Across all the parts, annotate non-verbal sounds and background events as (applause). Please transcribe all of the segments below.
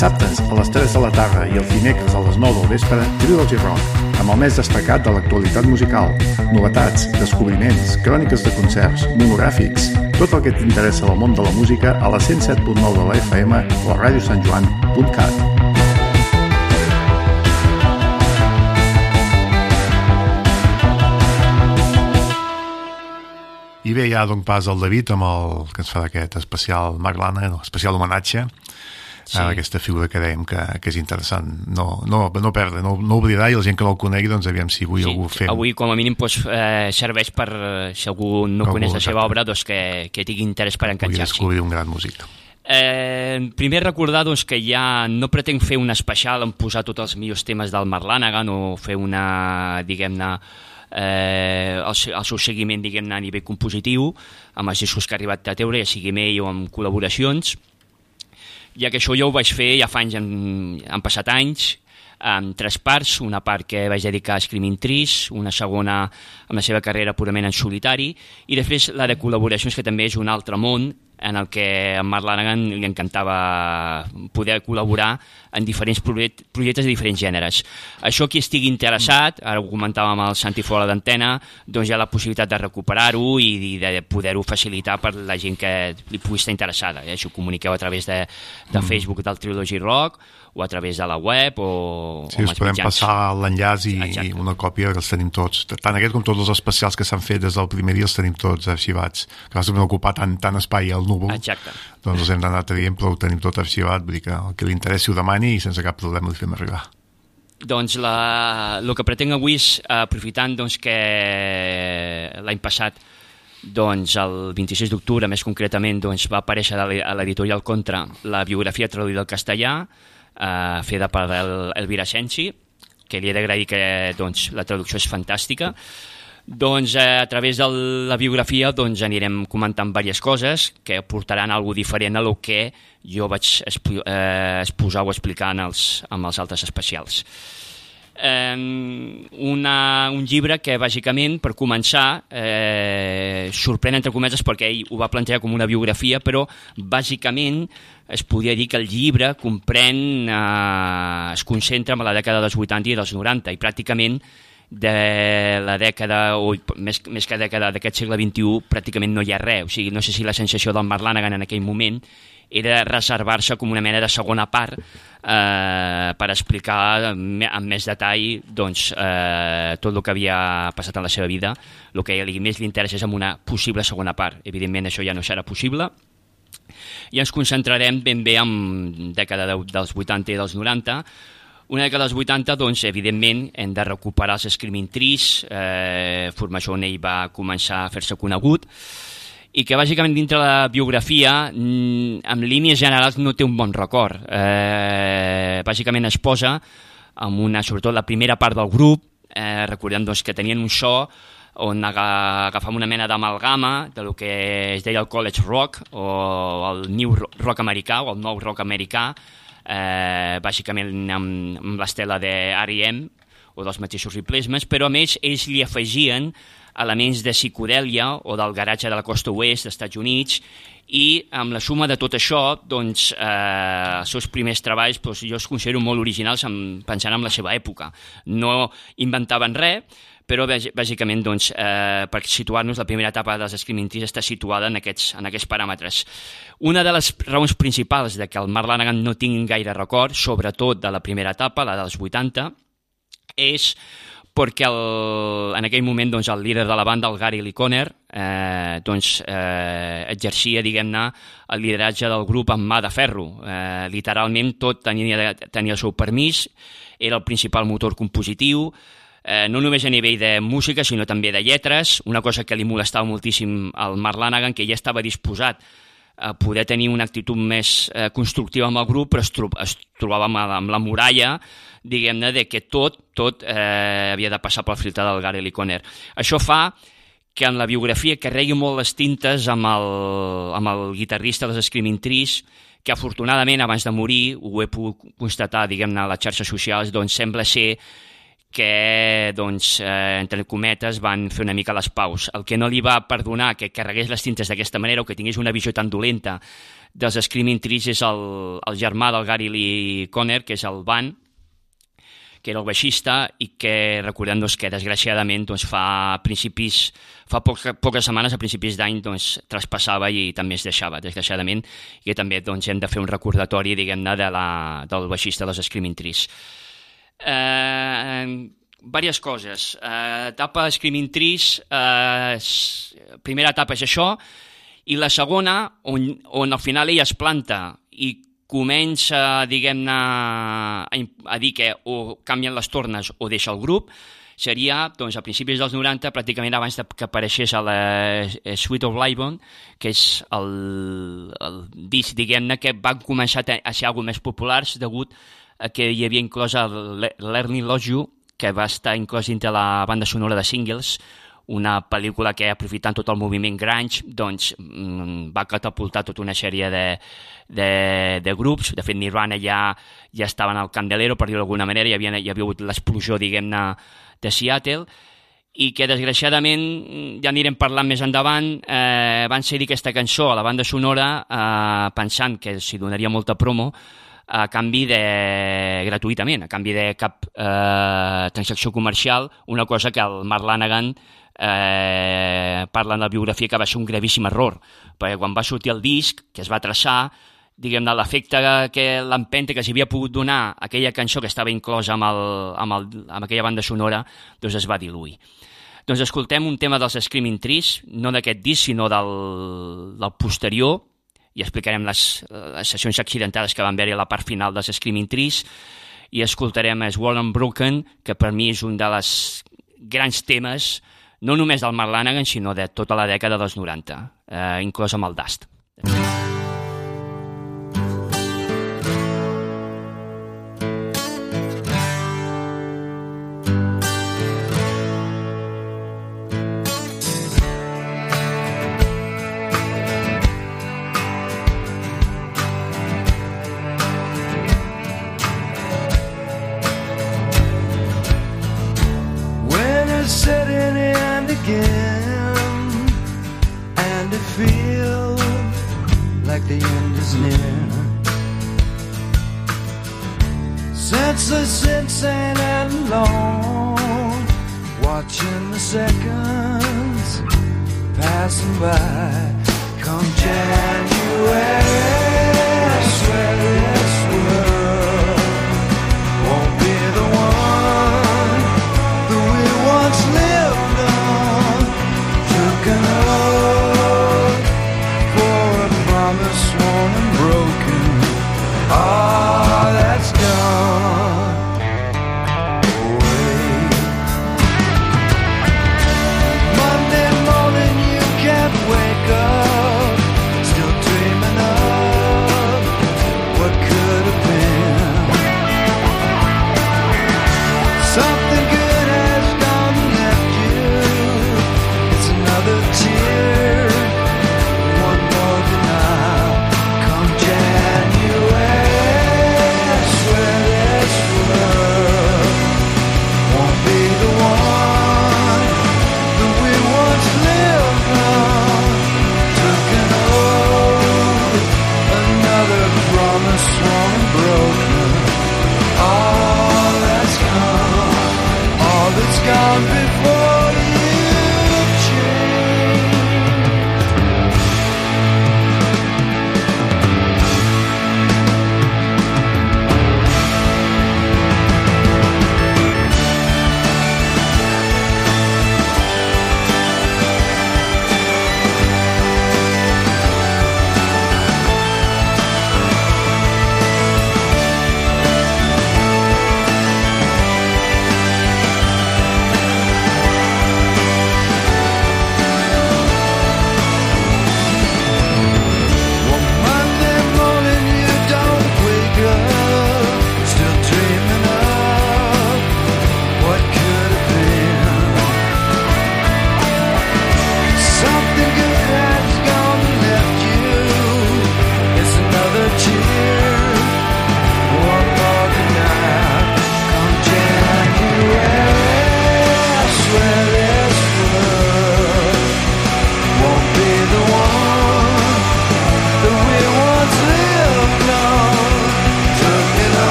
dissabtes a les 3 de la tarda i els dimecres a les 9 del vespre, Trilogy Rock, amb el més destacat de l'actualitat musical, novetats, descobriments, cròniques de concerts, monogràfics, tot el que t'interessa del món de la música a la 107.9 de la FM o a radiosantjoan.cat. I bé, ja dono pas al David amb el que ens fa d'aquest especial Maglana, especial homenatge sí. a aquesta figura que dèiem que, que és interessant no, no, no perdre, no, no oblidar i la gent que no el conegui, doncs aviam si avui sí, algú fem. Avui com a mínim doncs, eh, serveix per, si algú no algú, coneix la seva obra, doncs que, que tingui interès per enganxar-s'hi. descobrir un gran músic. Eh, primer recordar doncs, que ja no pretenc fer un especial en posar tots els millors temes del Marlanagan o fer una, diguem-ne, eh, el, el seu seguiment diguem-ne a nivell compositiu amb els discos que ha arribat a teure, ja sigui amb ell o amb col·laboracions ja que això jo ho vaig fer ja fa anys, han, han passat anys amb tres parts, una part que vaig dedicar a Screaming Trees, una segona amb la seva carrera purament en solitari i després la de col·laboracions que també és un altre món en el que a Mark Lanagan li encantava poder col·laborar en diferents projectes de diferents gèneres. Això qui estigui interessat, ara ho comentàvem amb el Santi Fora d'Antena, doncs hi ha la possibilitat de recuperar-ho i de poder-ho facilitar per la gent que li pugui estar interessada. Eh? Això ho comuniqueu a través de, de mm. Facebook del Trilogy Rock o a través de la web o, sí, o us podem mitjans. passar l'enllaç i, i una còpia que els tenim tots tant aquest com tots els especials que s'han fet des del primer dia els tenim tots arxivats que vas ocupar tant, tant espai al núvol Exacte. doncs els hem d'anar traient però ho tenim tot arxivat vull dir que el que li interessi ho demani i sense cap problema li fem arribar doncs la, el que pretenc avui és aprofitant doncs, que l'any passat doncs el 26 d'octubre, més concretament, doncs, va aparèixer a l'editorial Contra la biografia traduïda al castellà eh, feta per el, Elvira Sensi, que li he d'agrair que doncs, la traducció és fantàstica. Doncs eh, a través de la biografia doncs, anirem comentant diverses coses que portaran alguna diferent a lo que jo vaig eh, exposar o explicar en els, amb els altres especials. Eh, una, un llibre que bàsicament, per començar, eh, sorprèn entre cometes perquè ell ho va plantejar com una biografia, però bàsicament es podria dir que el llibre comprèn, eh, es concentra en la dècada dels 80 i dels 90 i pràcticament de la dècada, o més, més que dècada d'aquest segle XXI, pràcticament no hi ha res. O sigui, no sé si la sensació del Marlanagan en aquell moment era reservar-se com una mena de segona part eh, per explicar amb més detall doncs, eh, tot el que havia passat en la seva vida. El que li més li interessa és en una possible segona part. Evidentment això ja no serà possible, i ens concentrarem ben bé en dècada de, dels 80 i dels 90, una dècada dels 80, doncs, evidentment, hem de recuperar els Screaming Trees, eh, formació on ell va començar a fer-se conegut, i que bàsicament dintre la biografia mm, en línies generals no té un bon record. Eh, bàsicament es posa amb una, sobretot la primera part del grup eh, recordem doncs, que tenien un so on agafam una mena d'amalgama de lo que es deia el college rock o el new rock americà o el nou rock americà eh, bàsicament amb, amb l'estela de R.E.M. o dels mateixos replacements però a més ells li afegien elements de psicodèlia o del garatge de la costa oest dels Estats Units i amb la suma de tot això, doncs, eh, els seus primers treballs doncs, jo els considero molt originals en, pensant en la seva època. No inventaven res, però bàsicament doncs, eh, per situar-nos la primera etapa dels Screaming Trees està situada en aquests, en aquests paràmetres. Una de les raons principals de que el Mark Lanagan no tingui gaire record, sobretot de la primera etapa, la dels 80, és perquè el, en aquell moment doncs, el líder de la banda, el Gary Liconer, eh, doncs, eh, exercia diguem-ne el lideratge del grup amb mà de ferro. Eh, literalment tot tenia, tenia el seu permís, era el principal motor compositiu, eh, no només a nivell de música, sinó també de lletres, una cosa que li molestava moltíssim al Mark Lanagan, que ja estava disposat a poder tenir una actitud més eh, constructiva amb el grup, però es, tro es trobava amb, amb la muralla diguem-ne, de que tot, tot eh, havia de passar pel filtre del Gary Liconer. Això fa que en la biografia carregui molt les tintes amb el, amb el guitarrista dels Screaming Trees, que afortunadament abans de morir, ho he pogut constatar diguem-ne a les xarxes socials, doncs sembla ser que, doncs, eh, entre cometes, van fer una mica les paus. El que no li va perdonar que carregués les tintes d'aquesta manera o que tingués una visió tan dolenta dels Screaming Trees és el, el germà del Gary Lee Conner, que és el Van, que era el baixista i que recordem doncs, que desgraciadament doncs, fa principis fa poc, poques setmanes, a principis d'any, doncs, traspassava i també es deixava, desgraciadament, i també doncs, hem de fer un recordatori, diguem-ne, de la, del baixista dels Screaming Trees. Eh, diverses coses. Eh, etapa Screaming Trees, eh, primera etapa és això, i la segona, on, on al final ell es planta i comença, diguem-ne, a, a dir que o canvien les tornes o deixa el grup, seria doncs, a principis dels 90, pràcticament abans de que apareixés a la Suite of Livon, que és el, el disc, diguem-ne, que van començar a ser alguna més populars degut a que hi havia inclòs el Lost You, que va estar inclòs dintre la banda sonora de singles, una pel·lícula que, aprofitant tot el moviment grunge, doncs, mm, va catapultar tota una sèrie de, de, de grups. De fet, Nirvana ja, ja estaven al Candelero, per dir-ho d'alguna manera, hi havia, hi havia hagut l'explosió, diguem-ne, de Seattle, i que desgraciadament, ja anirem parlant més endavant, eh, van cedir aquesta cançó a la banda sonora eh, pensant que s'hi donaria molta promo, a canvi de... gratuïtament, a canvi de cap eh, transacció comercial, una cosa que el Mark Lanagan eh, parla en la biografia que va ser un gravíssim error, perquè quan va sortir el disc, que es va traçar, diguem-ne, l'efecte que l'empenta que s'hi havia pogut donar aquella cançó que estava inclosa amb, el, amb, el, amb aquella banda sonora, doncs es va diluir. Doncs escoltem un tema dels Screaming Trees, no d'aquest disc, sinó del, del posterior, i explicarem les, les sessions accidentades que van haver-hi a la part final dels Screaming Trees, i escoltarem es Wall Broken, que per mi és un dels grans temes no només del Mark Lanagan, sinó de tota la dècada dels 90, eh, inclòs amb el Dust. worn Oh.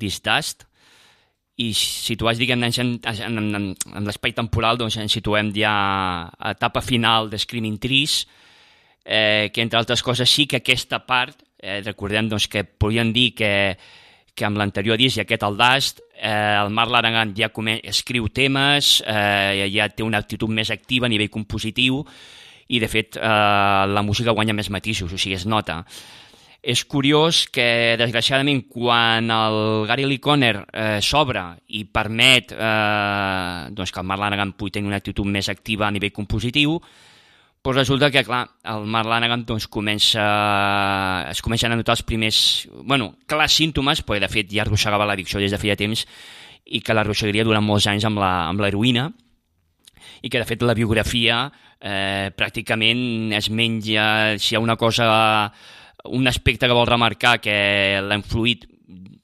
Disc Dust i situats, diguem-ne, en, en, en, en l'espai temporal, doncs ens situem ja a etapa final de Screaming Trees, eh, que entre altres coses sí que aquesta part, eh, recordem doncs, que podien dir que, que amb l'anterior disc i aquest el Dust, eh, el Marc Larangan ja come, escriu temes, eh, ja té una actitud més activa a nivell compositiu i de fet eh, la música guanya més matisos, o sigui, es nota. És curiós que, desgraciadament, quan el Gary Lee Conner eh, s'obre i permet eh, doncs que el Mark Lanagan pugui tenir una actitud més activa a nivell compositiu, doncs resulta que, clar, el Mark Lanagan doncs, comença, es comencen a notar els primers, bueno, clars símptomes, perquè de fet ja arrossegava l'addicció des de feia temps i que l'arrossegaria durant molts anys amb l'heroïna, i que de fet la biografia eh, pràcticament es menja, si hi ha una cosa, un aspecte que vol remarcar que l'ha influït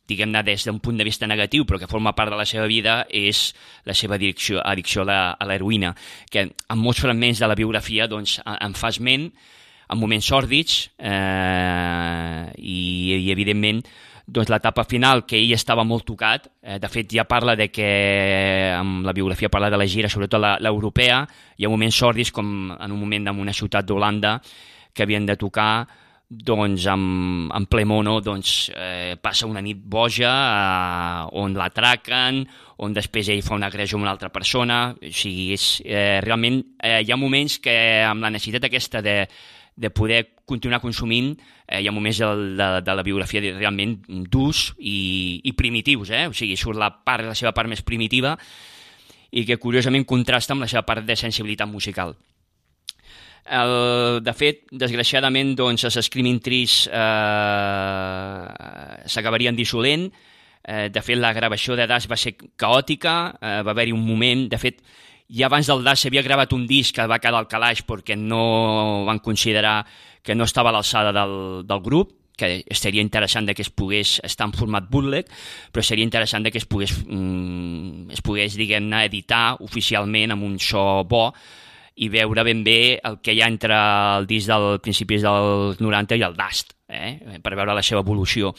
diguem-ne des d'un punt de vista negatiu però que forma part de la seva vida és la seva addicció, addicció a l'heroïna que en molts fragments de la biografia doncs, en fa esment en moments sòrdids eh, i, i evidentment doncs l'etapa final, que ell estava molt tocat, eh, de fet ja parla de que amb la biografia parla de la gira, sobretot l'europea, hi ha moments sòrdids com en un moment en una ciutat d'Holanda que havien de tocar doncs amb, en ple mono doncs, eh, passa una nit boja eh, on l'atraquen, on després ell fa una agressió amb una altra persona, o sigui, és, eh, realment eh, hi ha moments que amb la necessitat aquesta de, de poder continuar consumint, eh, hi ha moments de, de, de la biografia realment durs i, i primitius, eh? o sigui, surt la, part, la seva part més primitiva i que curiosament contrasta amb la seva part de sensibilitat musical. El, de fet, desgraciadament, doncs, els Screaming eh, s'acabarien dissolent. Eh, de fet, la gravació de Das va ser caòtica, eh, va haver-hi un moment... De fet, ja abans del Das s'havia gravat un disc que va quedar al calaix perquè no van considerar que no estava a l'alçada del, del grup, que seria interessant que es pogués estar en format bootleg, però seria interessant que es pogués, mm, es pogués diguem-ne, editar oficialment amb un so bo i veure ben bé el que hi ha entre el disc del principis dels 90 i el Dust, eh? per veure la seva evolució.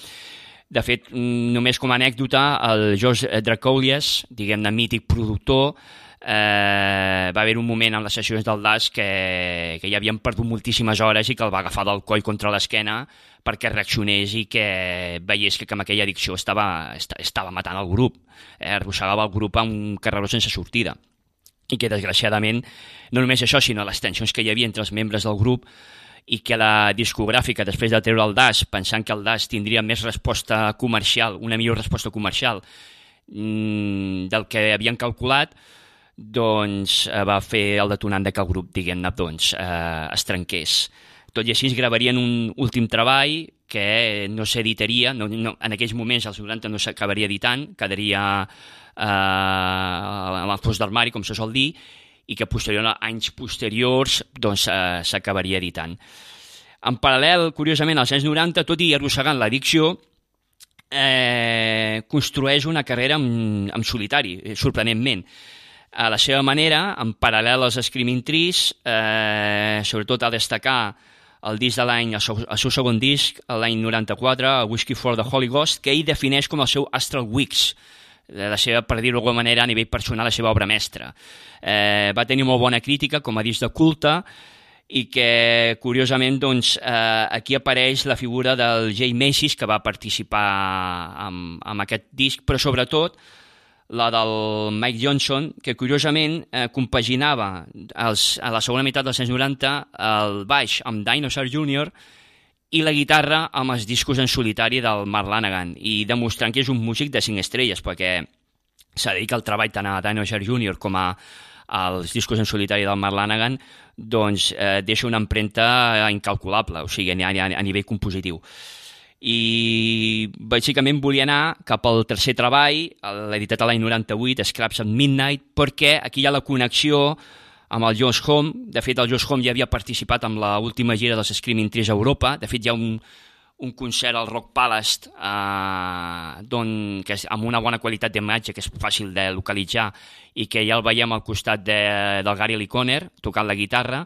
De fet, mm, només com a anècdota, el George Dracolias, diguem-ne mític productor, eh, va haver un moment en les sessions del DAS que, que ja havien perdut moltíssimes hores i que el va agafar del coll contra l'esquena perquè reaccionés i que veiés que, que amb aquella addicció estava, esta- estava matant el grup, eh, arrossegava el grup a un carreró sense sortida i que desgraciadament no només això sinó les tensions que hi havia entre els membres del grup i que la discogràfica, després de treure el DAS, pensant que el DAS tindria més resposta comercial, una millor resposta comercial mm, del que havien calculat, doncs eh, va fer el detonant de que el grup, diguem-ne, doncs, eh, es trenqués. Tot i així es gravarien un últim treball que no s'editaria, no, no, en aquells moments, als 90, no s'acabaria editant, quedaria eh, a la fos d'armari, com se sol dir, i que posterior, anys posteriors doncs, eh, s'acabaria editant. En paral·lel, curiosament, als anys 90, tot i arrossegant l'addicció, eh, construeix una carrera en, en solitari, eh, sorprenentment. A la seva manera, en paral·lel als Screaming Trees, eh, sobretot a destacar el disc de l'any, el, seu, el seu segon disc, l'any 94, el Whiskey for the Holy Ghost, que ell defineix com el seu Astral Weeks, la seva, per dir-ho d'alguna manera, a nivell personal, la seva obra mestra. Eh, va tenir molt bona crítica com a disc de culte i que, curiosament, doncs, eh, aquí apareix la figura del Jay Macy's, que va participar amb, amb aquest disc, però sobretot la del Mike Johnson, que curiosament eh, compaginava els, a la segona meitat dels anys 90 el baix amb Dinosaur Jr., i la guitarra amb els discos en solitari del Mark Lanagan i demostrant que és un músic de 5 estrelles perquè s'ha dir que el treball tant a Dinosaur Jr. com a als discos en solitari del Mark Lanagan doncs eh, deixa una empremta incalculable, o sigui, a, a, a nivell compositiu. i bàsicament volia anar cap al tercer treball, l'editat a l'any 98, Scraps at Midnight, perquè aquí hi ha la connexió amb el Josh Home. De fet, el Josh Home ja havia participat amb la última gira dels Screaming Trees a Europa. De fet, hi ha un, un concert al Rock Palace eh, don, que és amb una bona qualitat d'imatge, que és fàcil de localitzar, i que ja el veiem al costat de, del Gary Lee Conner, tocant la guitarra,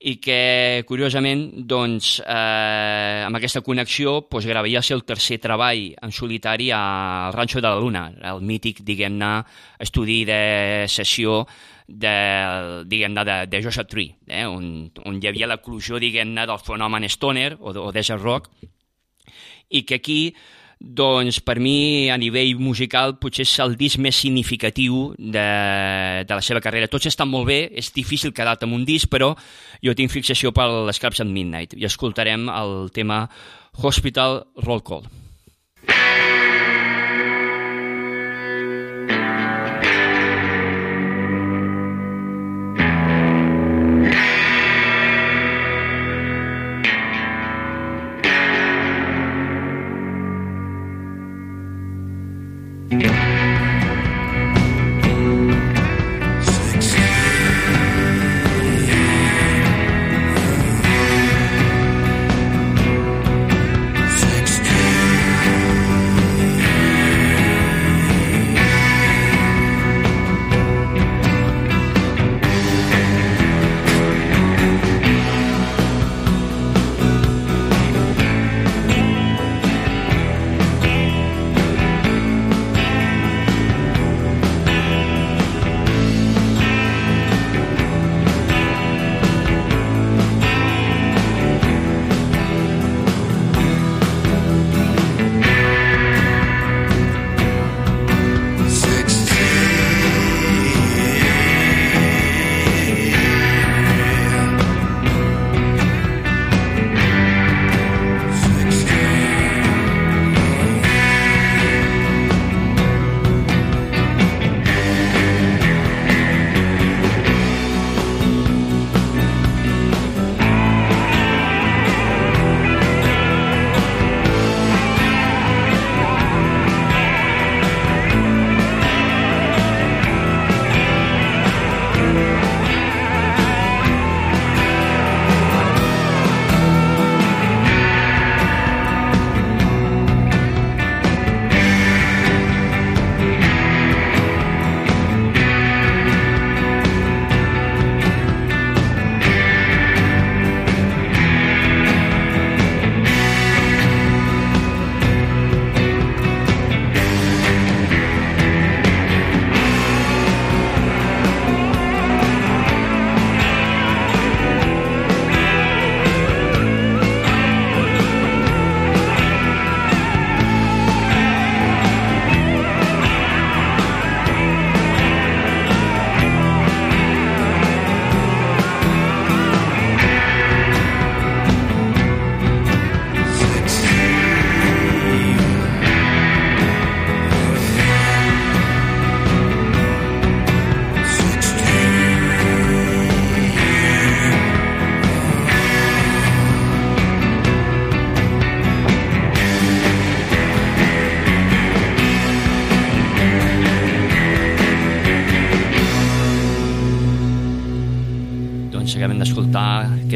i que, curiosament, doncs, eh, amb aquesta connexió doncs, gravaria el seu tercer treball en solitari al Rancho de la Luna, el mític, diguem-ne, estudi de sessió de, diguem-ne, de, de Joshua Tree, eh, on, on hi havia l'eclusió, diguem-ne, del fenomen stoner o, o desert rock, i que aquí doncs per mi, a nivell musical, potser és el disc més significatiu de, de la seva carrera. Tots estan molt bé, és difícil quedar-te amb un disc, però jo tinc fixació per l'Scraps at Midnight i escoltarem el tema Hospital Roll Call.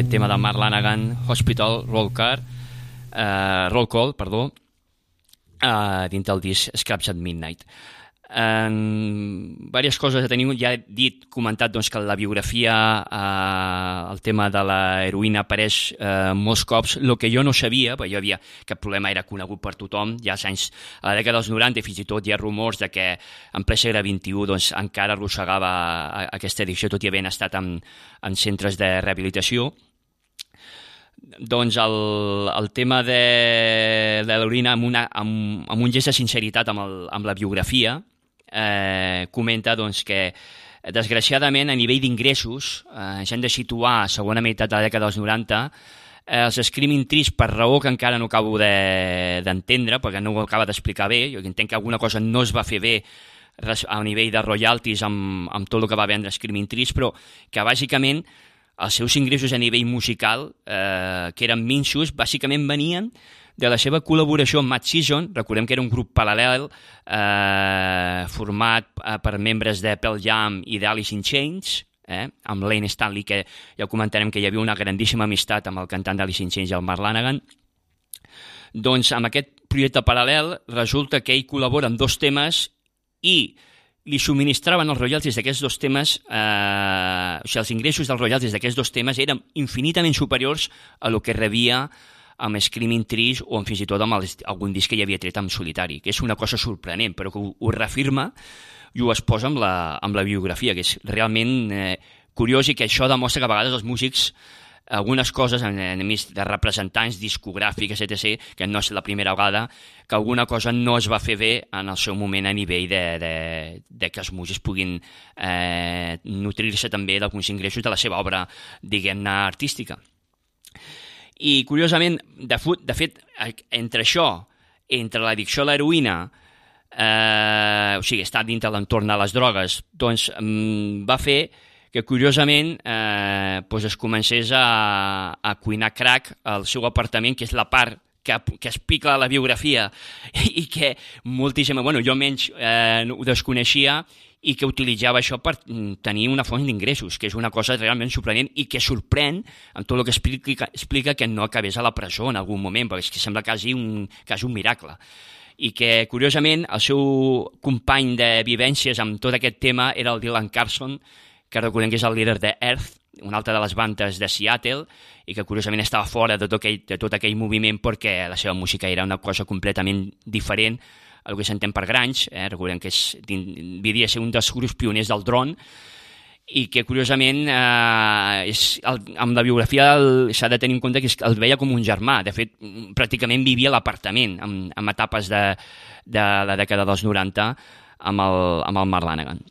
Aquest tema de Mark Lanagan, Hospital Roll Car, eh, Roll Call, perdó, eh, dintre del disc Scraps at Midnight. En diverses coses teniu, ja he dit, comentat doncs, que la biografia, eh, el tema de la heroïna apareix eh, molts cops, el que jo no sabia, perquè jo havia, aquest problema era conegut per tothom, ja als anys, a la dècada dels 90, fins i tot hi ha rumors de que en ple segle XXI doncs, encara arrossegava aquesta addicció, tot i havent estat en, en centres de rehabilitació, doncs el, el tema de, de l'orina amb, una, amb, amb un gest de sinceritat amb, el, amb la biografia eh, comenta doncs, que desgraciadament a nivell d'ingressos eh, ens hem de situar a segona meitat de la dècada dels 90 eh, els Screaming Trees per raó que encara no acabo d'entendre de, perquè no ho acaba d'explicar bé jo entenc que alguna cosa no es va fer bé a nivell de royalties amb, amb tot el que va vendre Screaming Trees però que bàsicament els seus ingressos a nivell musical, eh, que eren minxos, bàsicament venien de la seva col·laboració amb Mad Season, recordem que era un grup paral·lel eh, format eh, per membres de Pearl Jam i d'Alice in Chains, eh, amb Lane Stanley, que ja comentarem que hi havia una grandíssima amistat amb el cantant d'Alice in Chains el Mark Lanagan. Doncs amb aquest projecte paral·lel resulta que ell col·labora en dos temes i li subministraven els royalties d'aquests dos temes, eh, o sigui, els ingressos dels royalties d'aquests dos temes eren infinitament superiors a lo que rebia amb Screaming Trees o amb, fins i tot amb el, algun disc que hi havia tret en solitari, que és una cosa sorprenent, però que ho, ho reafirma i ho es posa amb la, amb la biografia, que és realment eh, curiós i que això demostra que a vegades els músics algunes coses en, en de representants discogràfics, etc., que no és la primera vegada, que alguna cosa no es va fer bé en el seu moment a nivell de, de, de que els músics puguin eh, nutrir-se també d'alguns ingressos de la seva obra, diguem-ne, artística. I, curiosament, de, fut, de fet, entre això, entre l'addicció a l'heroïna, eh, o sigui, estar dintre l'entorn de les drogues, doncs mm, va fer que curiosament eh, doncs es comencés a, a cuinar crack al seu apartament, que és la part que, que explica la biografia i que moltíssima, bueno, jo menys eh, ho desconeixia i que utilitzava això per mm, tenir una font d'ingressos, que és una cosa realment sorprenent i que sorprèn amb tot el que explica, explica que no acabés a la presó en algun moment, perquè és que sembla quasi un, quasi un miracle. I que, curiosament, el seu company de vivències amb tot aquest tema era el Dylan Carson, que recordem que és el líder de Earth, una altra de les bandes de Seattle, i que curiosament estava fora de tot aquell, de tot aquell moviment perquè la seva música era una cosa completament diferent el que s'entén per Grange, eh? recordem que és, devia ser un dels grups pioners del dron, i que curiosament eh, és, el, amb la biografia s'ha de tenir en compte que el veia com un germà, de fet pràcticament vivia a l'apartament en, en etapes de, de la dècada dels 90 amb el, amb el Mark Lanagan.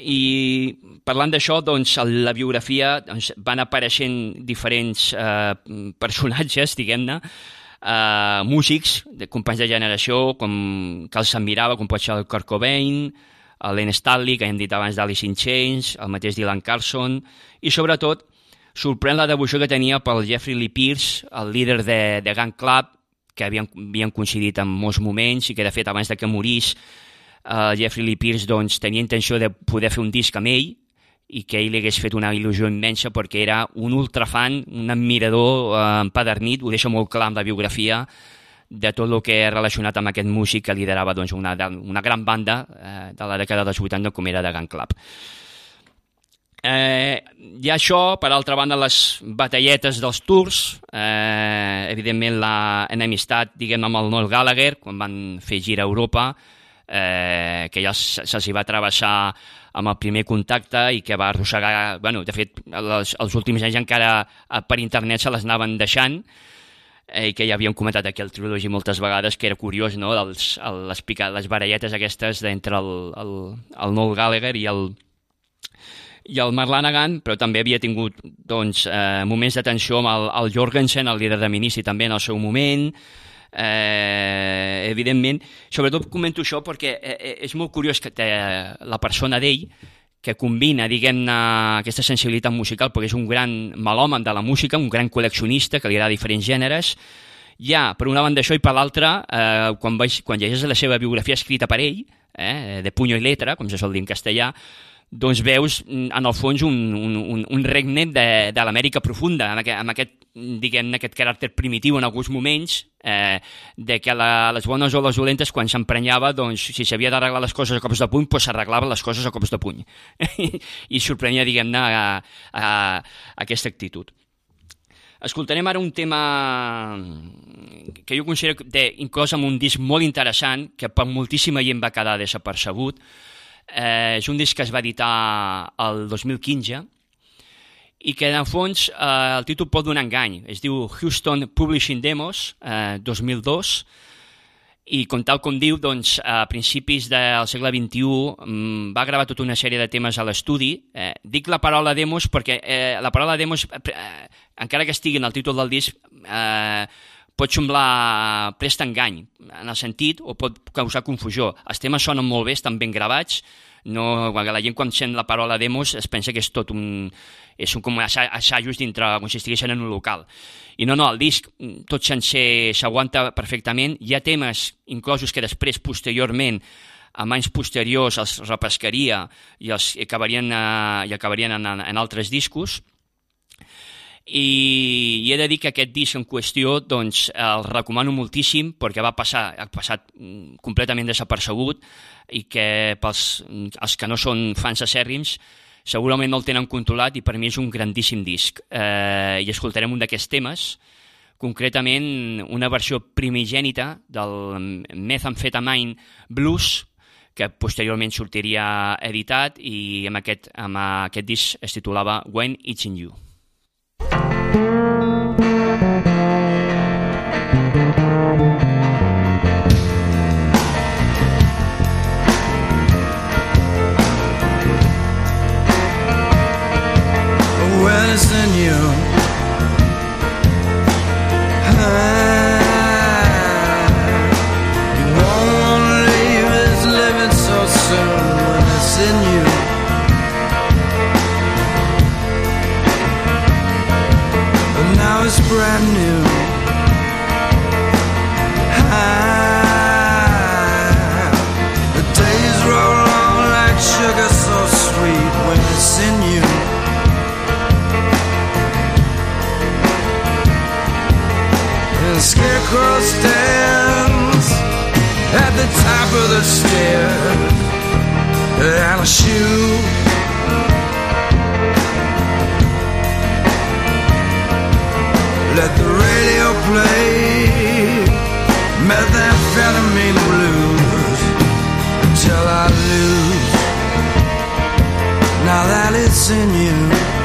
I parlant d'això, doncs, a la biografia doncs, van apareixent diferents eh, personatges, diguem-ne, eh, músics, de companys de generació, com que els admirava, com pot ser el Kurt Cobain, Len Stanley, que hem dit abans d'Alice in Chains, el mateix Dylan Carlson, i sobretot sorprèn la devoció que tenia pel Jeffrey Lee Pierce, el líder de, de Gun Club, que havien, havien coincidit en molts moments i que, de fet, abans de que morís, eh, Jeffrey Lee Pierce doncs, tenia intenció de poder fer un disc amb ell i que ell li hagués fet una il·lusió immensa perquè era un ultrafan, un admirador eh, empadernit, ho deixa molt clar amb la biografia, de tot el que és relacionat amb aquest músic que liderava doncs, una, una gran banda eh, de la dècada dels 80 com era The Gun Club. Eh, ha això, per altra banda, les batalletes dels tours, eh, evidentment la enemistat, diguem amb el Noel Gallagher, quan van fer gira a Europa, eh, que ja se'ls va travessar amb el primer contacte i que va arrossegar, bueno, de fet, els, els últims anys encara eh, per internet se les anaven deixant, eh, i que ja havíem comentat aquí al Trilogy moltes vegades, que era curiós, no?, els, el, les, pica, les baralletes aquestes d'entre el, el, el Noel Gallagher i el, i el Mark Lanagan, però també havia tingut doncs, eh, moments de tensió amb el, el Jorgensen, el líder de Ministri, també en el seu moment, eh, evidentment. Sobretot comento això perquè eh, eh és molt curiós que eh, la persona d'ell que combina, diguem-ne, aquesta sensibilitat musical, perquè és un gran malòmen de la música, un gran col·leccionista que li agrada diferents gèneres, ja, per una banda això, i per l'altra, eh, quan, veig, quan llegeix la seva biografia escrita per ell, eh, de puño i letra, com se sol dir en castellà, doncs veus mm, en el fons un, un, un, un regne de, de l'Amèrica profunda, amb aquest, amb aquest diguem aquest caràcter primitiu en alguns moments, eh, de que la, les bones o les dolentes, quan s'emprenyava, doncs, si s'havia d'arreglar les coses a cops de puny, doncs s'arreglaven les coses a cops de puny. (laughs) I sorprenia, diguem-ne, a, a, a aquesta actitud. Escoltarem ara un tema que jo considero de, inclòs en un disc molt interessant, que per moltíssima gent va quedar desapercebut, Eh, és un disc que es va editar el 2015 i que, en fons, eh, el títol pot donar engany. Es diu Houston Publishing Demos eh, 2002 i com tal com diu, doncs, a principis del segle XXI mm, va gravar tota una sèrie de temes a l'estudi. Eh, dic la paraula demos perquè eh, la paraula demos, eh, encara que estigui en el títol del disc, eh, pot semblar prest engany, en el sentit, o pot causar confusió. Els temes sonen molt bé, estan ben gravats, No, la gent quan sent la paraula demos es pensa que és tot un... és un com assajos dintre, com si estiguessin en un local. I no, no, el disc tot sencer s'aguanta perfectament. Hi ha temes inclosos que després, posteriorment, amb anys posteriors els repescaria i els acabarien, eh, i acabarien en, en altres discos i, i he de dir que aquest disc en qüestió doncs, el recomano moltíssim perquè va passar, ha passat mm, completament desapercebut i que pels els que no són fans acèrrims segurament no el tenen controlat i per mi és un grandíssim disc. Eh, I escoltarem un d'aquests temes, concretament una versió primigènita del Methamphetamine Blues, que posteriorment sortiria editat i amb aquest, amb aquest disc es titulava When It's in You. In you. Ah, you won't leave living so soon when it's in you. But now it's brand new. Scarecrow stands at the top of the stairs and a shoe. Let the radio play methamphetamine blues until I lose. Now that it's in you.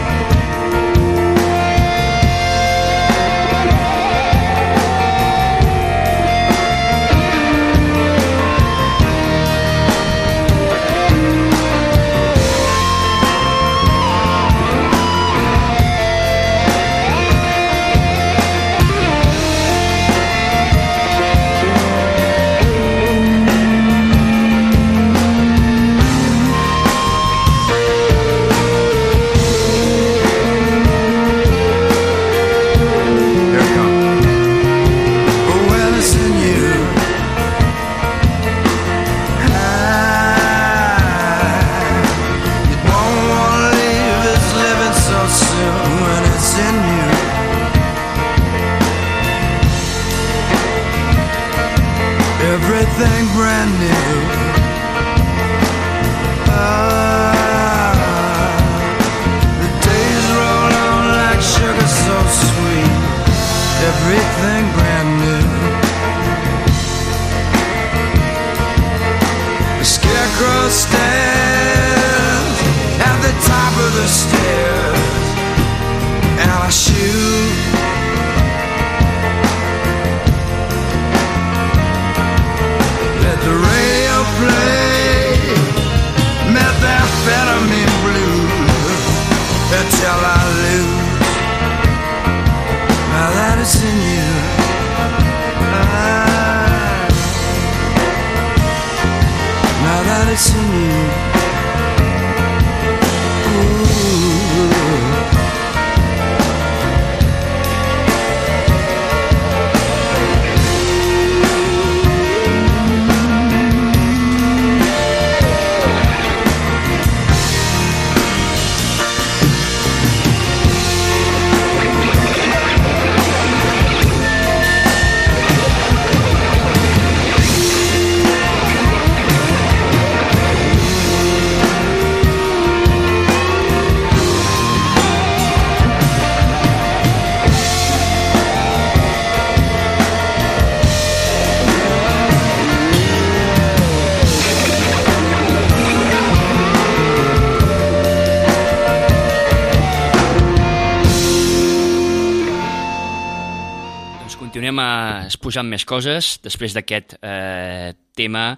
A exposant més coses. Després d'aquest eh, tema,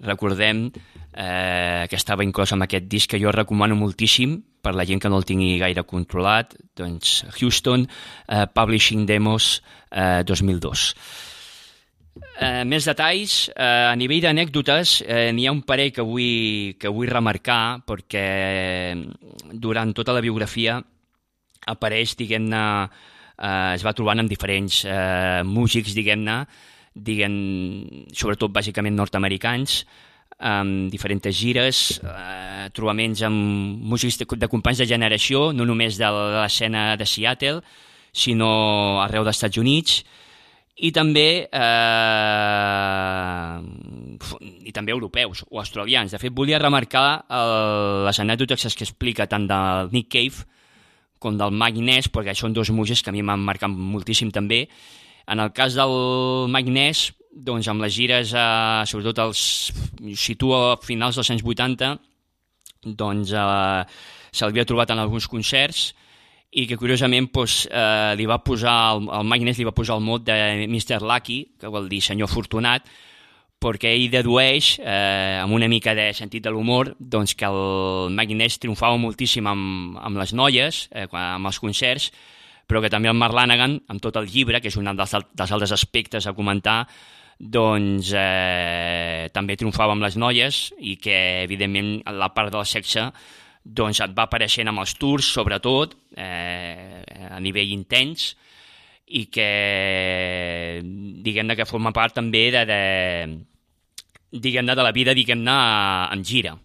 recordem eh, que estava inclòs en aquest disc que jo recomano moltíssim per la gent que no el tingui gaire controlat, doncs Houston, eh, Publishing Demos eh, 2002. Eh, més detalls, eh, a nivell d'anècdotes, eh, n'hi ha un parell que vull, que vull remarcar perquè durant tota la biografia apareix, diguem-ne, eh, es va trobant amb diferents eh, músics, diguem-ne, diguem, sobretot bàsicament nord-americans, amb diferents gires, eh, trobaments amb músics de, de companys de generació, no només de l'escena de Seattle, sinó arreu dels Estats Units, i també eh, i també europeus o australians. De fet, volia remarcar el, les anècdotes que explica tant del Nick Cave com del Ness, perquè són dos músics que a mi m'han marcat moltíssim també. En el cas del Ness, doncs amb les gires, eh, sobretot els situa a finals dels anys 80, doncs eh, se'l trobat en alguns concerts, i que curiosament doncs, eh, li va posar, el, el Magnus li va posar el mot de Mr. Lucky, que vol dir senyor afortunat, perquè ell dedueix, eh, amb una mica de sentit de l'humor, doncs que el Magnus triomfava moltíssim amb, amb les noies, eh, amb els concerts, però que també el Mark Lanagan, amb tot el llibre, que és un dels, dels altres aspectes a comentar, doncs eh, també triomfava amb les noies i que, evidentment, la part del sexe doncs et va apareixent amb els tours, sobretot, eh, a nivell intens, i que, diguem-ne, que forma part també de, de diguem-ne, de la vida, diguem-ne, en gira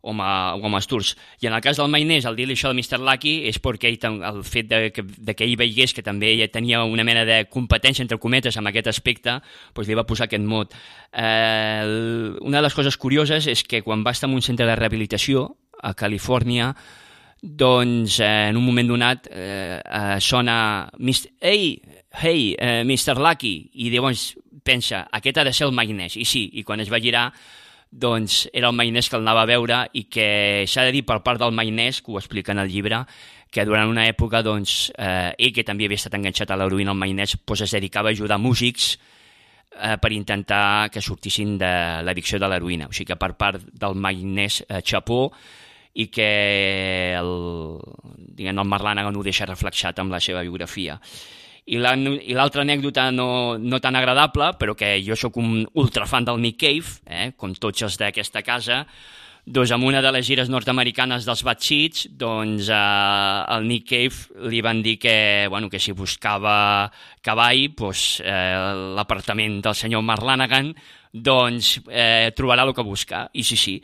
o amb, o amb els tours. I en el cas del Mainés, el dir-li això de Mr. Lucky és perquè ell, el fet de que, de que ell veigués que també ella tenia una mena de competència, entre cometes, amb aquest aspecte, doncs li va posar aquest mot. Eh, una de les coses curioses és que quan va estar en un centre de rehabilitació, a Califòrnia, doncs eh, en un moment donat eh, eh, sona Mr. Ei, hey, eh, Mr. Lucky, i llavors pensa, aquest ha de ser el Magnès, i sí, i quan es va girar doncs era el Magnès que el anava a veure i que s'ha de dir per part del Magnès, que ho explica en el llibre, que durant una època, doncs, eh, ell que també havia estat enganxat a l'heroïna, el Magnès, doncs es dedicava a ajudar músics eh, per intentar que sortissin de l'addicció de l'heroïna. O sigui que per part del Magnès eh, Chapó i que el, diguem, el Marlanagan ho deixa reflexat amb la seva biografia. I l'altra anècdota no, no tan agradable, però que jo sóc un ultrafan del Nick Cave, eh, com tots els d'aquesta casa, doncs amb una de les gires nord-americanes dels Bad Seeds, doncs eh, el Nick Cave li van dir que, bueno, que si buscava cavall, doncs, eh, l'apartament del senyor Marlanagan doncs eh, trobarà el que busca, i sí, sí.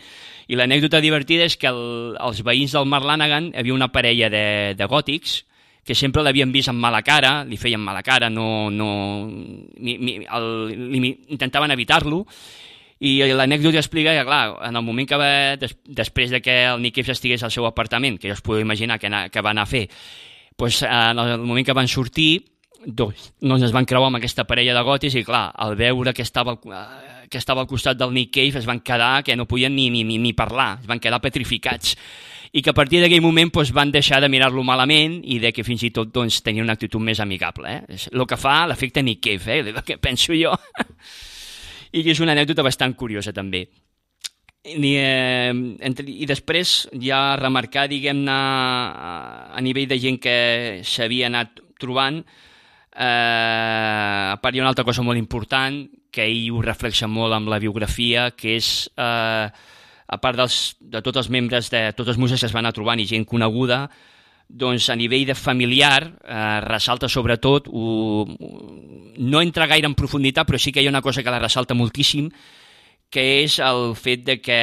I l'anècdota divertida és que el, els veïns del Marlanagan hi havia una parella de, de gòtics que sempre l'havien vist amb mala cara, li feien mala cara, no, no, mi, mi, el, li, intentaven evitar-lo, i l'anècdota explica que, clar, en el moment que va, des, després de que el Nick estigués al seu apartament, que ja us podeu imaginar que, que va anar a fer, doncs, en el moment que van sortir, doncs, doncs es van creuar amb aquesta parella de gotis i, clar, al veure que estava que estava al costat del Nick Cave es van quedar que no podien ni, ni, ni parlar, es van quedar petrificats i que a partir d'aquell moment doncs, van deixar de mirar-lo malament i de que fins i tot doncs, tenia una actitud més amigable. Eh? És el que fa l'efecte Nick Cave, eh? que penso jo. (laughs) I és una anècdota bastant curiosa també. I, eh, entre, I després ja remarcar, diguem-ne, a nivell de gent que s'havia anat trobant, eh, a part hi ha una altra cosa molt important, que ell ho reflexa molt amb la biografia, que és, eh, a part dels, de tots els membres, de tots els músics que es van anar trobant i gent coneguda, doncs a nivell de familiar eh, ressalta sobretot, ho, no entra gaire en profunditat, però sí que hi ha una cosa que la ressalta moltíssim, que és el fet de que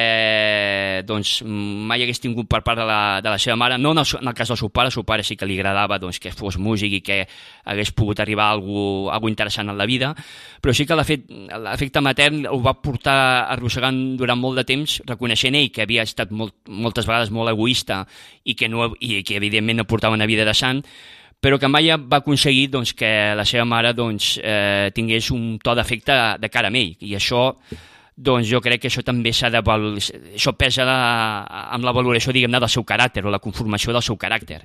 doncs, mai hagués tingut per part de la, de la seva mare, no en el, en el cas del seu pare, el seu pare sí que li agradava doncs, que fos músic i que hagués pogut arribar a algú, a algú interessant en la vida, però sí que l'efecte matern ho va portar arrossegant durant molt de temps, reconeixent ell que havia estat molt, moltes vegades molt egoista i que, no, i que evidentment no portava una vida de sant, però que mai va aconseguir doncs, que la seva mare doncs, eh, tingués un to d'efecte de cara a ell, i això doncs jo crec que això també s'ha de... Això pesa la, amb la valoració, diguem-ne, del seu caràcter o la conformació del seu caràcter.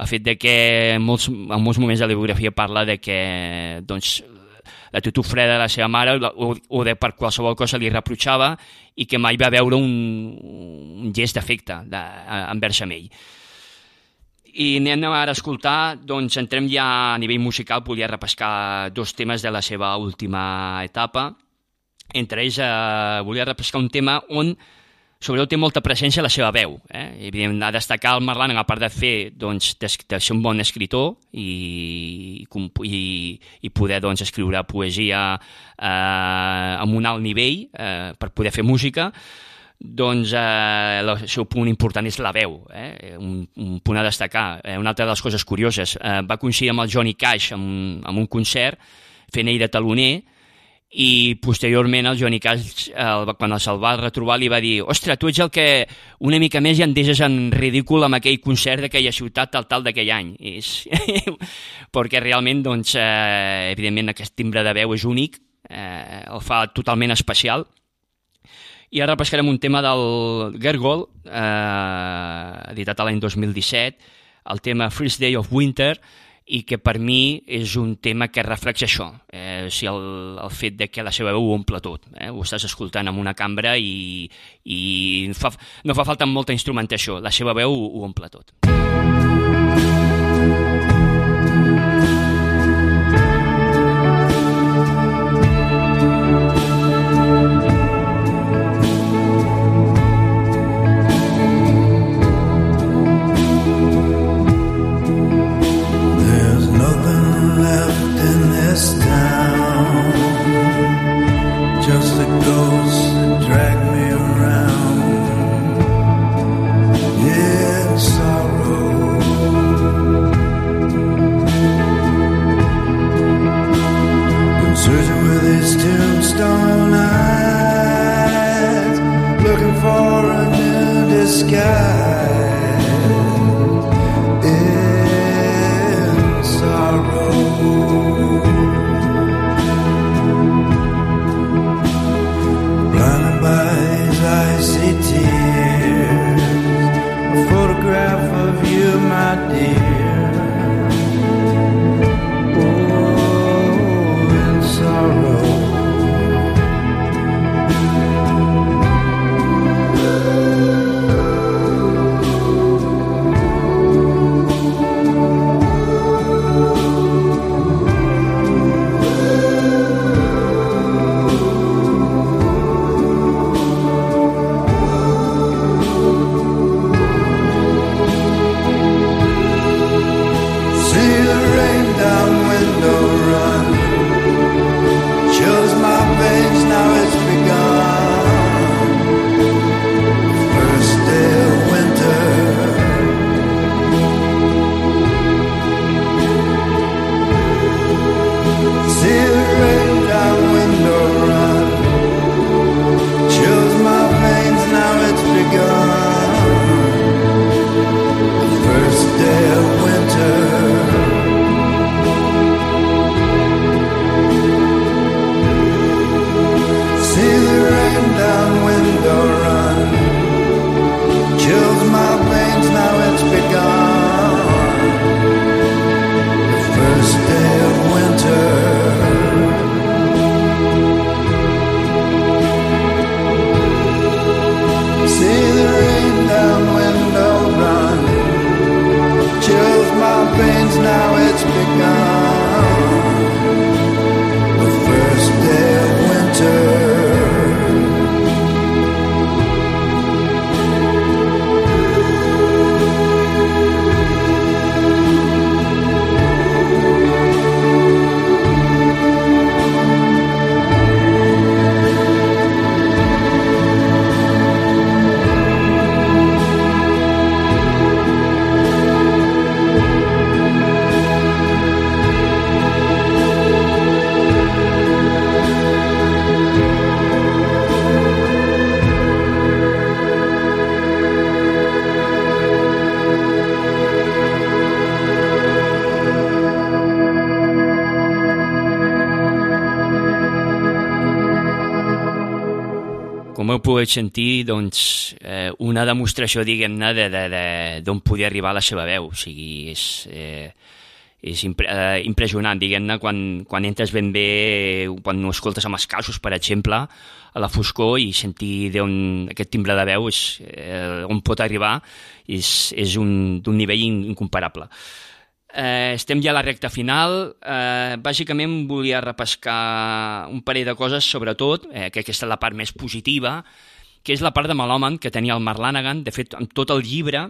El fet de que en molts, en molts moments de la biografia parla de que doncs, l'actitud freda de la seva mare o, o de per qualsevol cosa li reprotxava i que mai va veure un, un gest d'afecte envers amb ell. I anem ara a escoltar, doncs entrem ja a nivell musical, volia repescar dos temes de la seva última etapa. Entre ells eh, volia repescar un tema on sobretot té molta presència la seva veu. Eh? Evidentment, ha destacar el Marlan, a part de fer, doncs, de, de ser un bon escritor i, i, i poder doncs, escriure poesia eh, amb un alt nivell eh, per poder fer música, doncs eh, el seu punt important és la veu, eh? un, un punt a destacar. Eh, una altra de les coses curioses, eh, va coincidir amb el Johnny Cash en, en un concert, fent ell de taloner, i posteriorment el Johnny Cash, el, quan se'l va retrobar, li va dir ostres, tu ets el que una mica més ja en deixes en ridícul amb aquell concert d'aquella ciutat tal tal d'aquell any. És... (laughs) perquè realment, doncs, eh, evidentment, aquest timbre de veu és únic, eh, el fa totalment especial. I ara repescarem un tema del Gergol, eh, editat l'any 2017, el tema First Day of Winter, i que per mi és un tema que reflexa això, eh, o sigui, el, el fet de que la seva veu ho omple tot. Eh? Ho estàs escoltant en una cambra i, i fa, no fa falta molta instrumentació, la seva veu ho, ho omple tot. Pogut sentir doncs, eh, una demostració, diguem-ne, d'on de, de, de, podia arribar la seva veu. O sigui, és, eh, és impre eh, impressionant, diguem-ne, quan, quan entres ben bé, quan no escoltes amb els casos, per exemple, a la foscor i sentir on aquest timbre de veu és, eh, on pot arribar és, és d'un nivell incomparable. Eh, estem ja a la recta final. Eh, bàsicament volia repescar un parell de coses, sobretot, eh, que aquesta és la part més positiva, que és la part de Malòman que tenia el Mark Lanagan. De fet, amb tot el llibre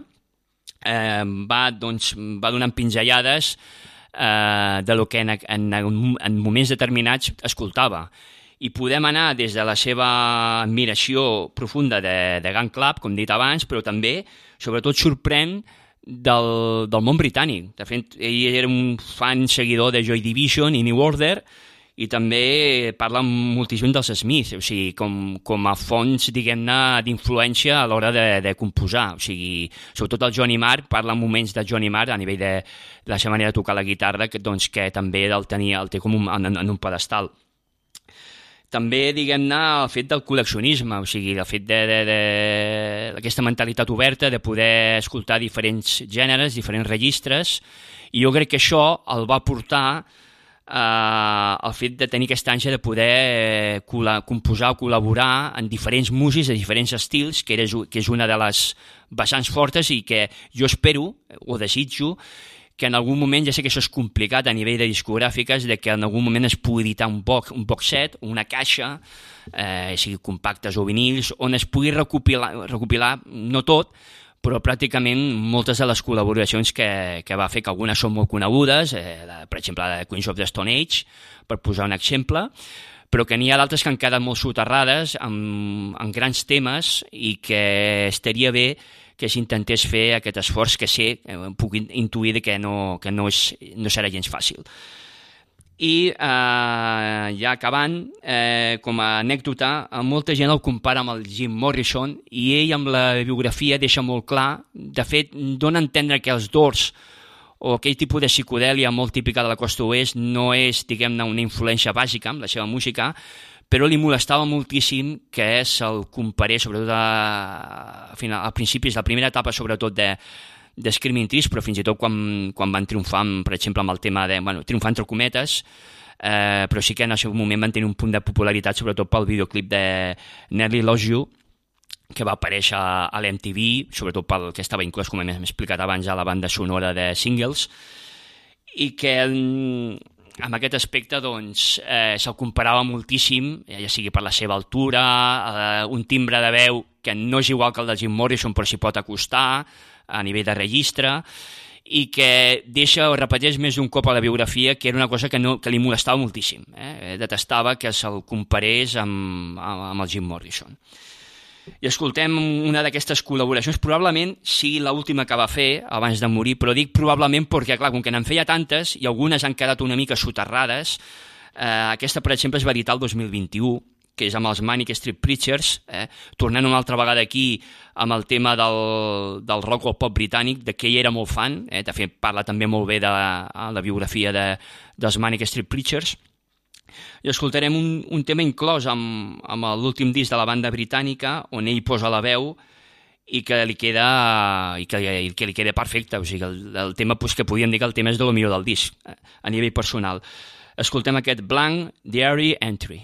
eh, va, doncs, va donant pinzellades eh, de lo que en, en, en moments determinats escoltava. I podem anar des de la seva admiració profunda de, de Gun Club, com dit abans, però també, sobretot, sorprèn del, del món britànic. De fet, ell era un fan seguidor de Joy Division i New Order i també parla moltíssim dels Smiths, o sigui, com, com a fonts, diguem-ne, d'influència a l'hora de, de composar. O sigui, sobretot el Johnny Marr parla en moments de Johnny Marr a nivell de, de la seva manera de tocar la guitarra, que, doncs, que també el, tenia, el té com un, en, en un pedestal també, diguem-ne, el fet del col·leccionisme, o sigui, el fet d'aquesta mentalitat oberta, de poder escoltar diferents gèneres, diferents registres, i jo crec que això el va portar eh, el fet de tenir aquesta ànsia de poder eh, composar o col·laborar en diferents músics de diferents estils, que, era, que és una de les vessants fortes i que jo espero o desitjo que en algun moment, ja sé que això és complicat a nivell de discogràfiques, de que en algun moment es pugui editar un box, un box set, una caixa, eh, sigui compactes o vinils, on es pugui recopilar, recopilar no tot, però pràcticament moltes de les col·laboracions que, que va fer, que algunes són molt conegudes, eh, la, per exemple la de Queens of the Stone Age, per posar un exemple, però que n'hi ha d'altres que han quedat molt soterrades amb, amb grans temes i que estaria bé que s'intentés fer aquest esforç que sé, eh, puc intuir que no, que no, és, no serà gens fàcil. I eh, ja acabant, eh, com a anècdota, molta gent el compara amb el Jim Morrison i ell amb la biografia deixa molt clar, de fet, dona a entendre que els Doors o aquell tipus de psicodèlia molt típica de la costa oest no és, diguem-ne, una influència bàsica amb la seva música, però li molestava moltíssim que se'l comparés, sobretot a, a, final, a principis la primera etapa, sobretot de, de Trees, però fins i tot quan, quan van triomfar, per exemple, amb el tema de... Bueno, triomfar entre cometes, eh, però sí que en el seu moment van tenir un punt de popularitat, sobretot pel videoclip de Nelly Loves You, que va aparèixer a l'MTV, sobretot pel que estava inclòs, com hem explicat abans, a la banda sonora de singles, i que amb aquest aspecte doncs, eh, se'l comparava moltíssim, ja sigui per la seva altura, eh, un timbre de veu que no és igual que el de Jim Morrison però s'hi pot acostar a nivell de registre, i que deixa o repeteix més d'un cop a la biografia que era una cosa que, no, que li molestava moltíssim. Eh? Detestava que se'l comparés amb, amb, amb el Jim Morrison i escoltem una d'aquestes col·laboracions, probablement sigui l'última que va fer abans de morir, però dic probablement perquè, clar, com que n'en feia tantes i algunes han quedat una mica soterrades, eh, aquesta, per exemple, es va editar el 2021, que és amb els Manic Street Preachers, eh? tornant una altra vegada aquí amb el tema del, del rock o pop britànic, de què ell era molt fan, eh? de fet parla també molt bé de la, la biografia de, dels Manic Street Preachers, i escoltarem un, un tema inclòs amb, amb l'últim disc de la banda britànica on ell posa la veu i que li queda, i que, i que li queda perfecte, o sigui, el, el tema pues, que podríem dir que el tema és de lo millor del disc, eh, a nivell personal. Escoltem aquest Blank Diary Entry.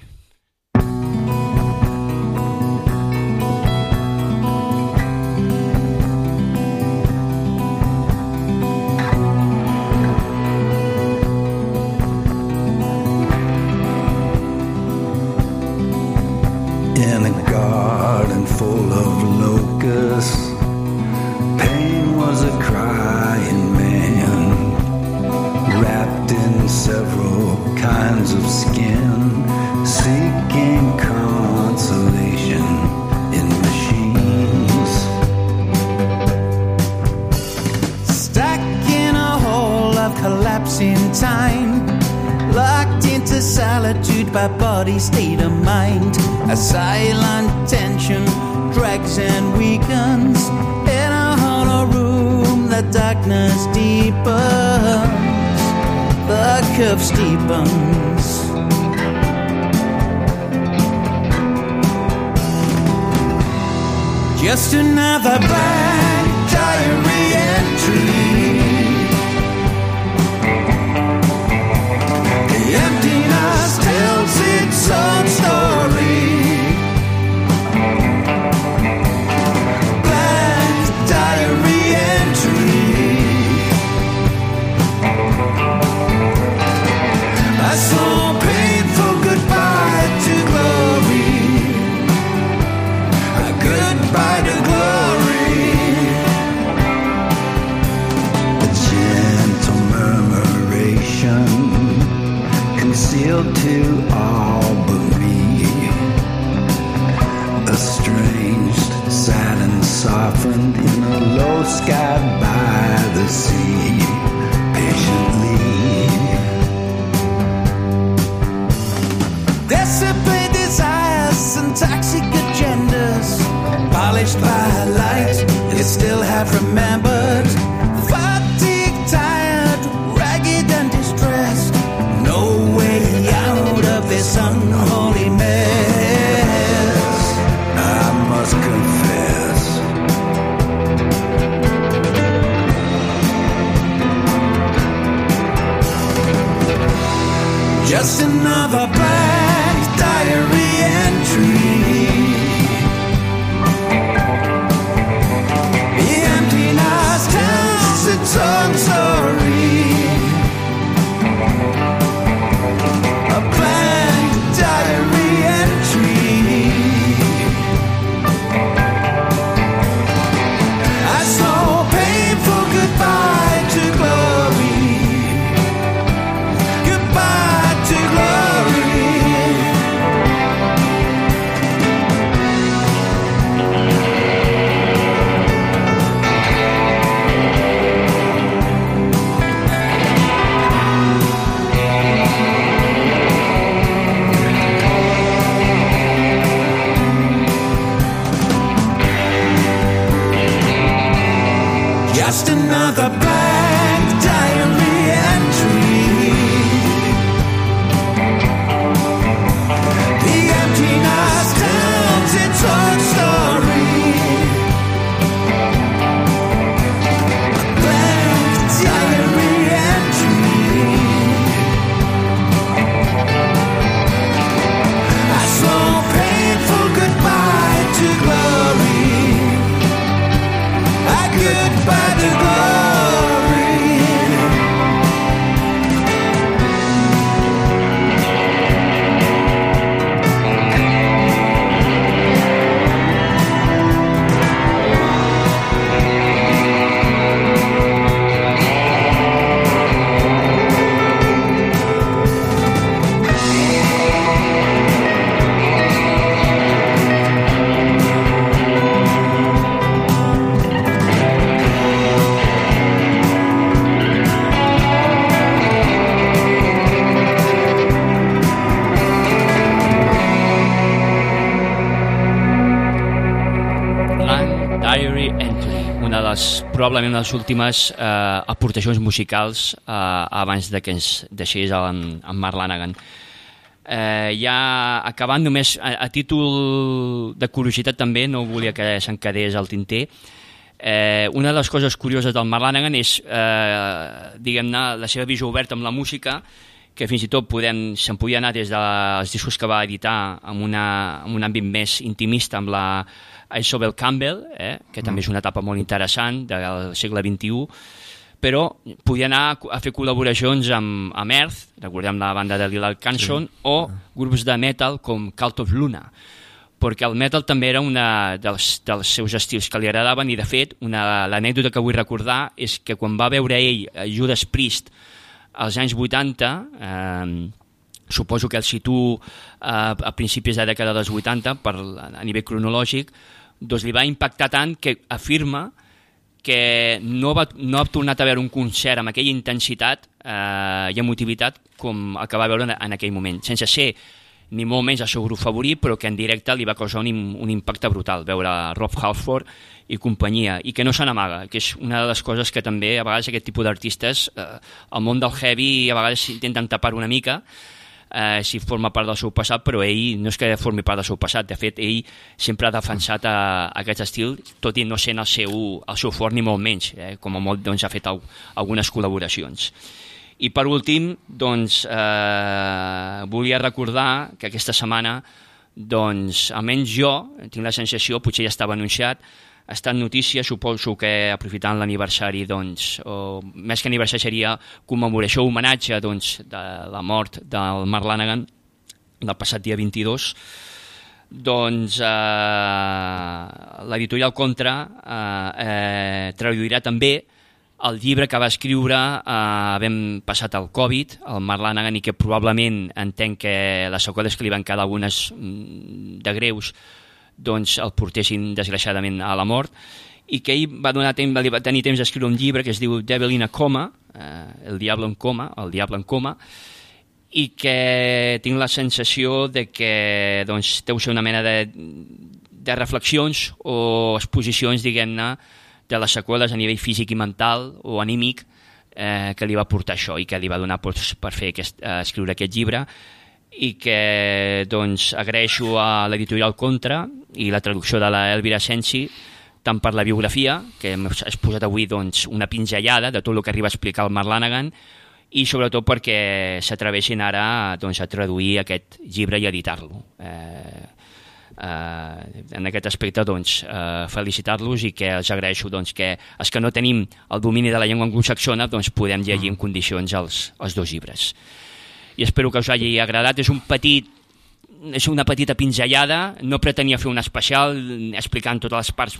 the solitude by body state of mind. A silent tension drags and weakens in a hollow room. The darkness deepens, the curve steepens. Just another bad diary. Sky by the sea. Patiently. Dissipate desires and toxic agendas, polished by light, yet still have remembered. Probablement les últimes eh, aportacions musicals eh, abans de que ens deixés en, en Mark Lanagan. Eh, ja acabant només a, a títol de curiositat també, no volia que se'n quedés al tinter, eh, una de les coses curioses del Mark Lanagan és eh, diguem-ne la seva visió oberta amb la música que fins i tot podem, se'n podia anar des dels discos que va editar amb, una, amb un àmbit més intimista amb la Isobel Campbell, eh, que també és una etapa molt interessant del segle XXI, però podia anar a fer col·laboracions amb, amb Earth, recordem la banda de Lil Canson, sí. o grups de metal com Cult of Luna, perquè el metal també era una dels, dels seus estils que li agradaven i de fet una- l'anècdota que vull recordar és que quan va veure ell a Judas Priest als anys 80 eh, suposo que el situo eh, a principis de la dècada dels 80 per, a nivell cronològic doncs li va impactar tant que afirma que no, va, no ha tornat a veure un concert amb aquella intensitat eh, i emotivitat com el que va veure en, en aquell moment, sense ser ni molt menys el seu grup favorit, però que en directe li va causar un, un impacte brutal veure Rob Halford i companyia, i que no se n'amaga, que és una de les coses que també a vegades aquest tipus d'artistes, eh, el món del heavy a vegades intenten tapar una mica, eh, si forma part del seu passat, però ell no és que formi part del seu passat, de fet ell sempre ha defensat a, aquest estil, tot i no sent el seu, el seu fort ni molt menys, eh, com a molt doncs, ha fet al, algunes col·laboracions. I per últim, doncs, eh, volia recordar que aquesta setmana, doncs, almenys jo, tinc la sensació, potser ja estava anunciat, ha estat notícia, suposo que aprofitant l'aniversari, doncs, o més que aniversari seria commemoració, homenatge, doncs, de la mort del Mark Lanagan, del passat dia 22, doncs eh, l'editorial Contra eh, eh, traduirà també el llibre que va escriure eh, vam passat el Covid, el Mark Lanagan, i que probablement entenc que les seqüeles que li van quedar algunes mm, de greus doncs el portessin desgraciadament a la mort. I que ell va, donar temps, va tenir temps d'escriure un llibre que es diu Devil in a Coma, eh, El Diable en Coma, El Diable en Coma, i que tinc la sensació de que doncs, deu ser una mena de, de reflexions o exposicions, diguem-ne, de les seqüeles a nivell físic i mental o anímic eh, que li va portar això i que li va donar per, per fer aquest, eh, escriure aquest llibre i que doncs, agraeixo a l'editorial Contra i la traducció de la Elvira Sensi tant per la biografia, que hem posat avui doncs, una pinzellada de tot el que arriba a explicar el Mark Lanagan, i sobretot perquè s'atreveixin ara doncs, a traduir aquest llibre i editar-lo. Eh, eh, en aquest aspecte doncs, eh, felicitar-los i que els agraeixo doncs, que els que no tenim el domini de la llengua anglosaxona doncs, podem llegir en condicions els, els dos llibres. I espero que us hagi agradat. És un petit és una petita pinzellada, no pretenia fer un especial explicant totes les parts,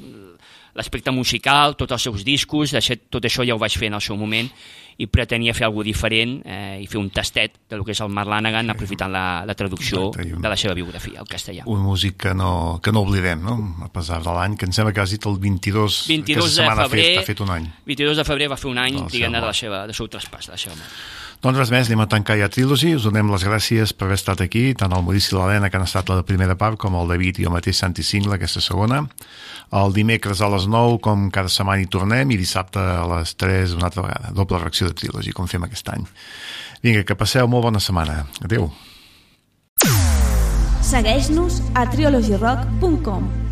l'aspecte musical, tots els seus discos, tot això ja ho vaig fer en el seu moment, i pretenia fer alguna diferent eh, i fer un tastet del que és el Mark Lanagan aprofitant la, la traducció Exacte, un, de la seva biografia al castellà. Un músic que no, que no oblidem, no? a pesar de l'any, que em sembla que has dit el 22, 22 de febrer, fet, ha fet un any. 22 de febrer va fer un any, diguem-ne, de la seva, de seu traspàs, de la seva mort. Doncs res més, anem a tancar ja Trilogy. Us donem les gràcies per haver estat aquí, tant el Maurici i l'Helena, que han estat la primera part, com el David i el mateix Santi Singla, aquesta segona. El dimecres a les 9, com cada setmana hi tornem, i dissabte a les 3 una altra vegada. Doble reacció de Trilogy, com fem aquest any. Vinga, que passeu molt bona setmana. Adéu. Segueix-nos a trilogyrock.com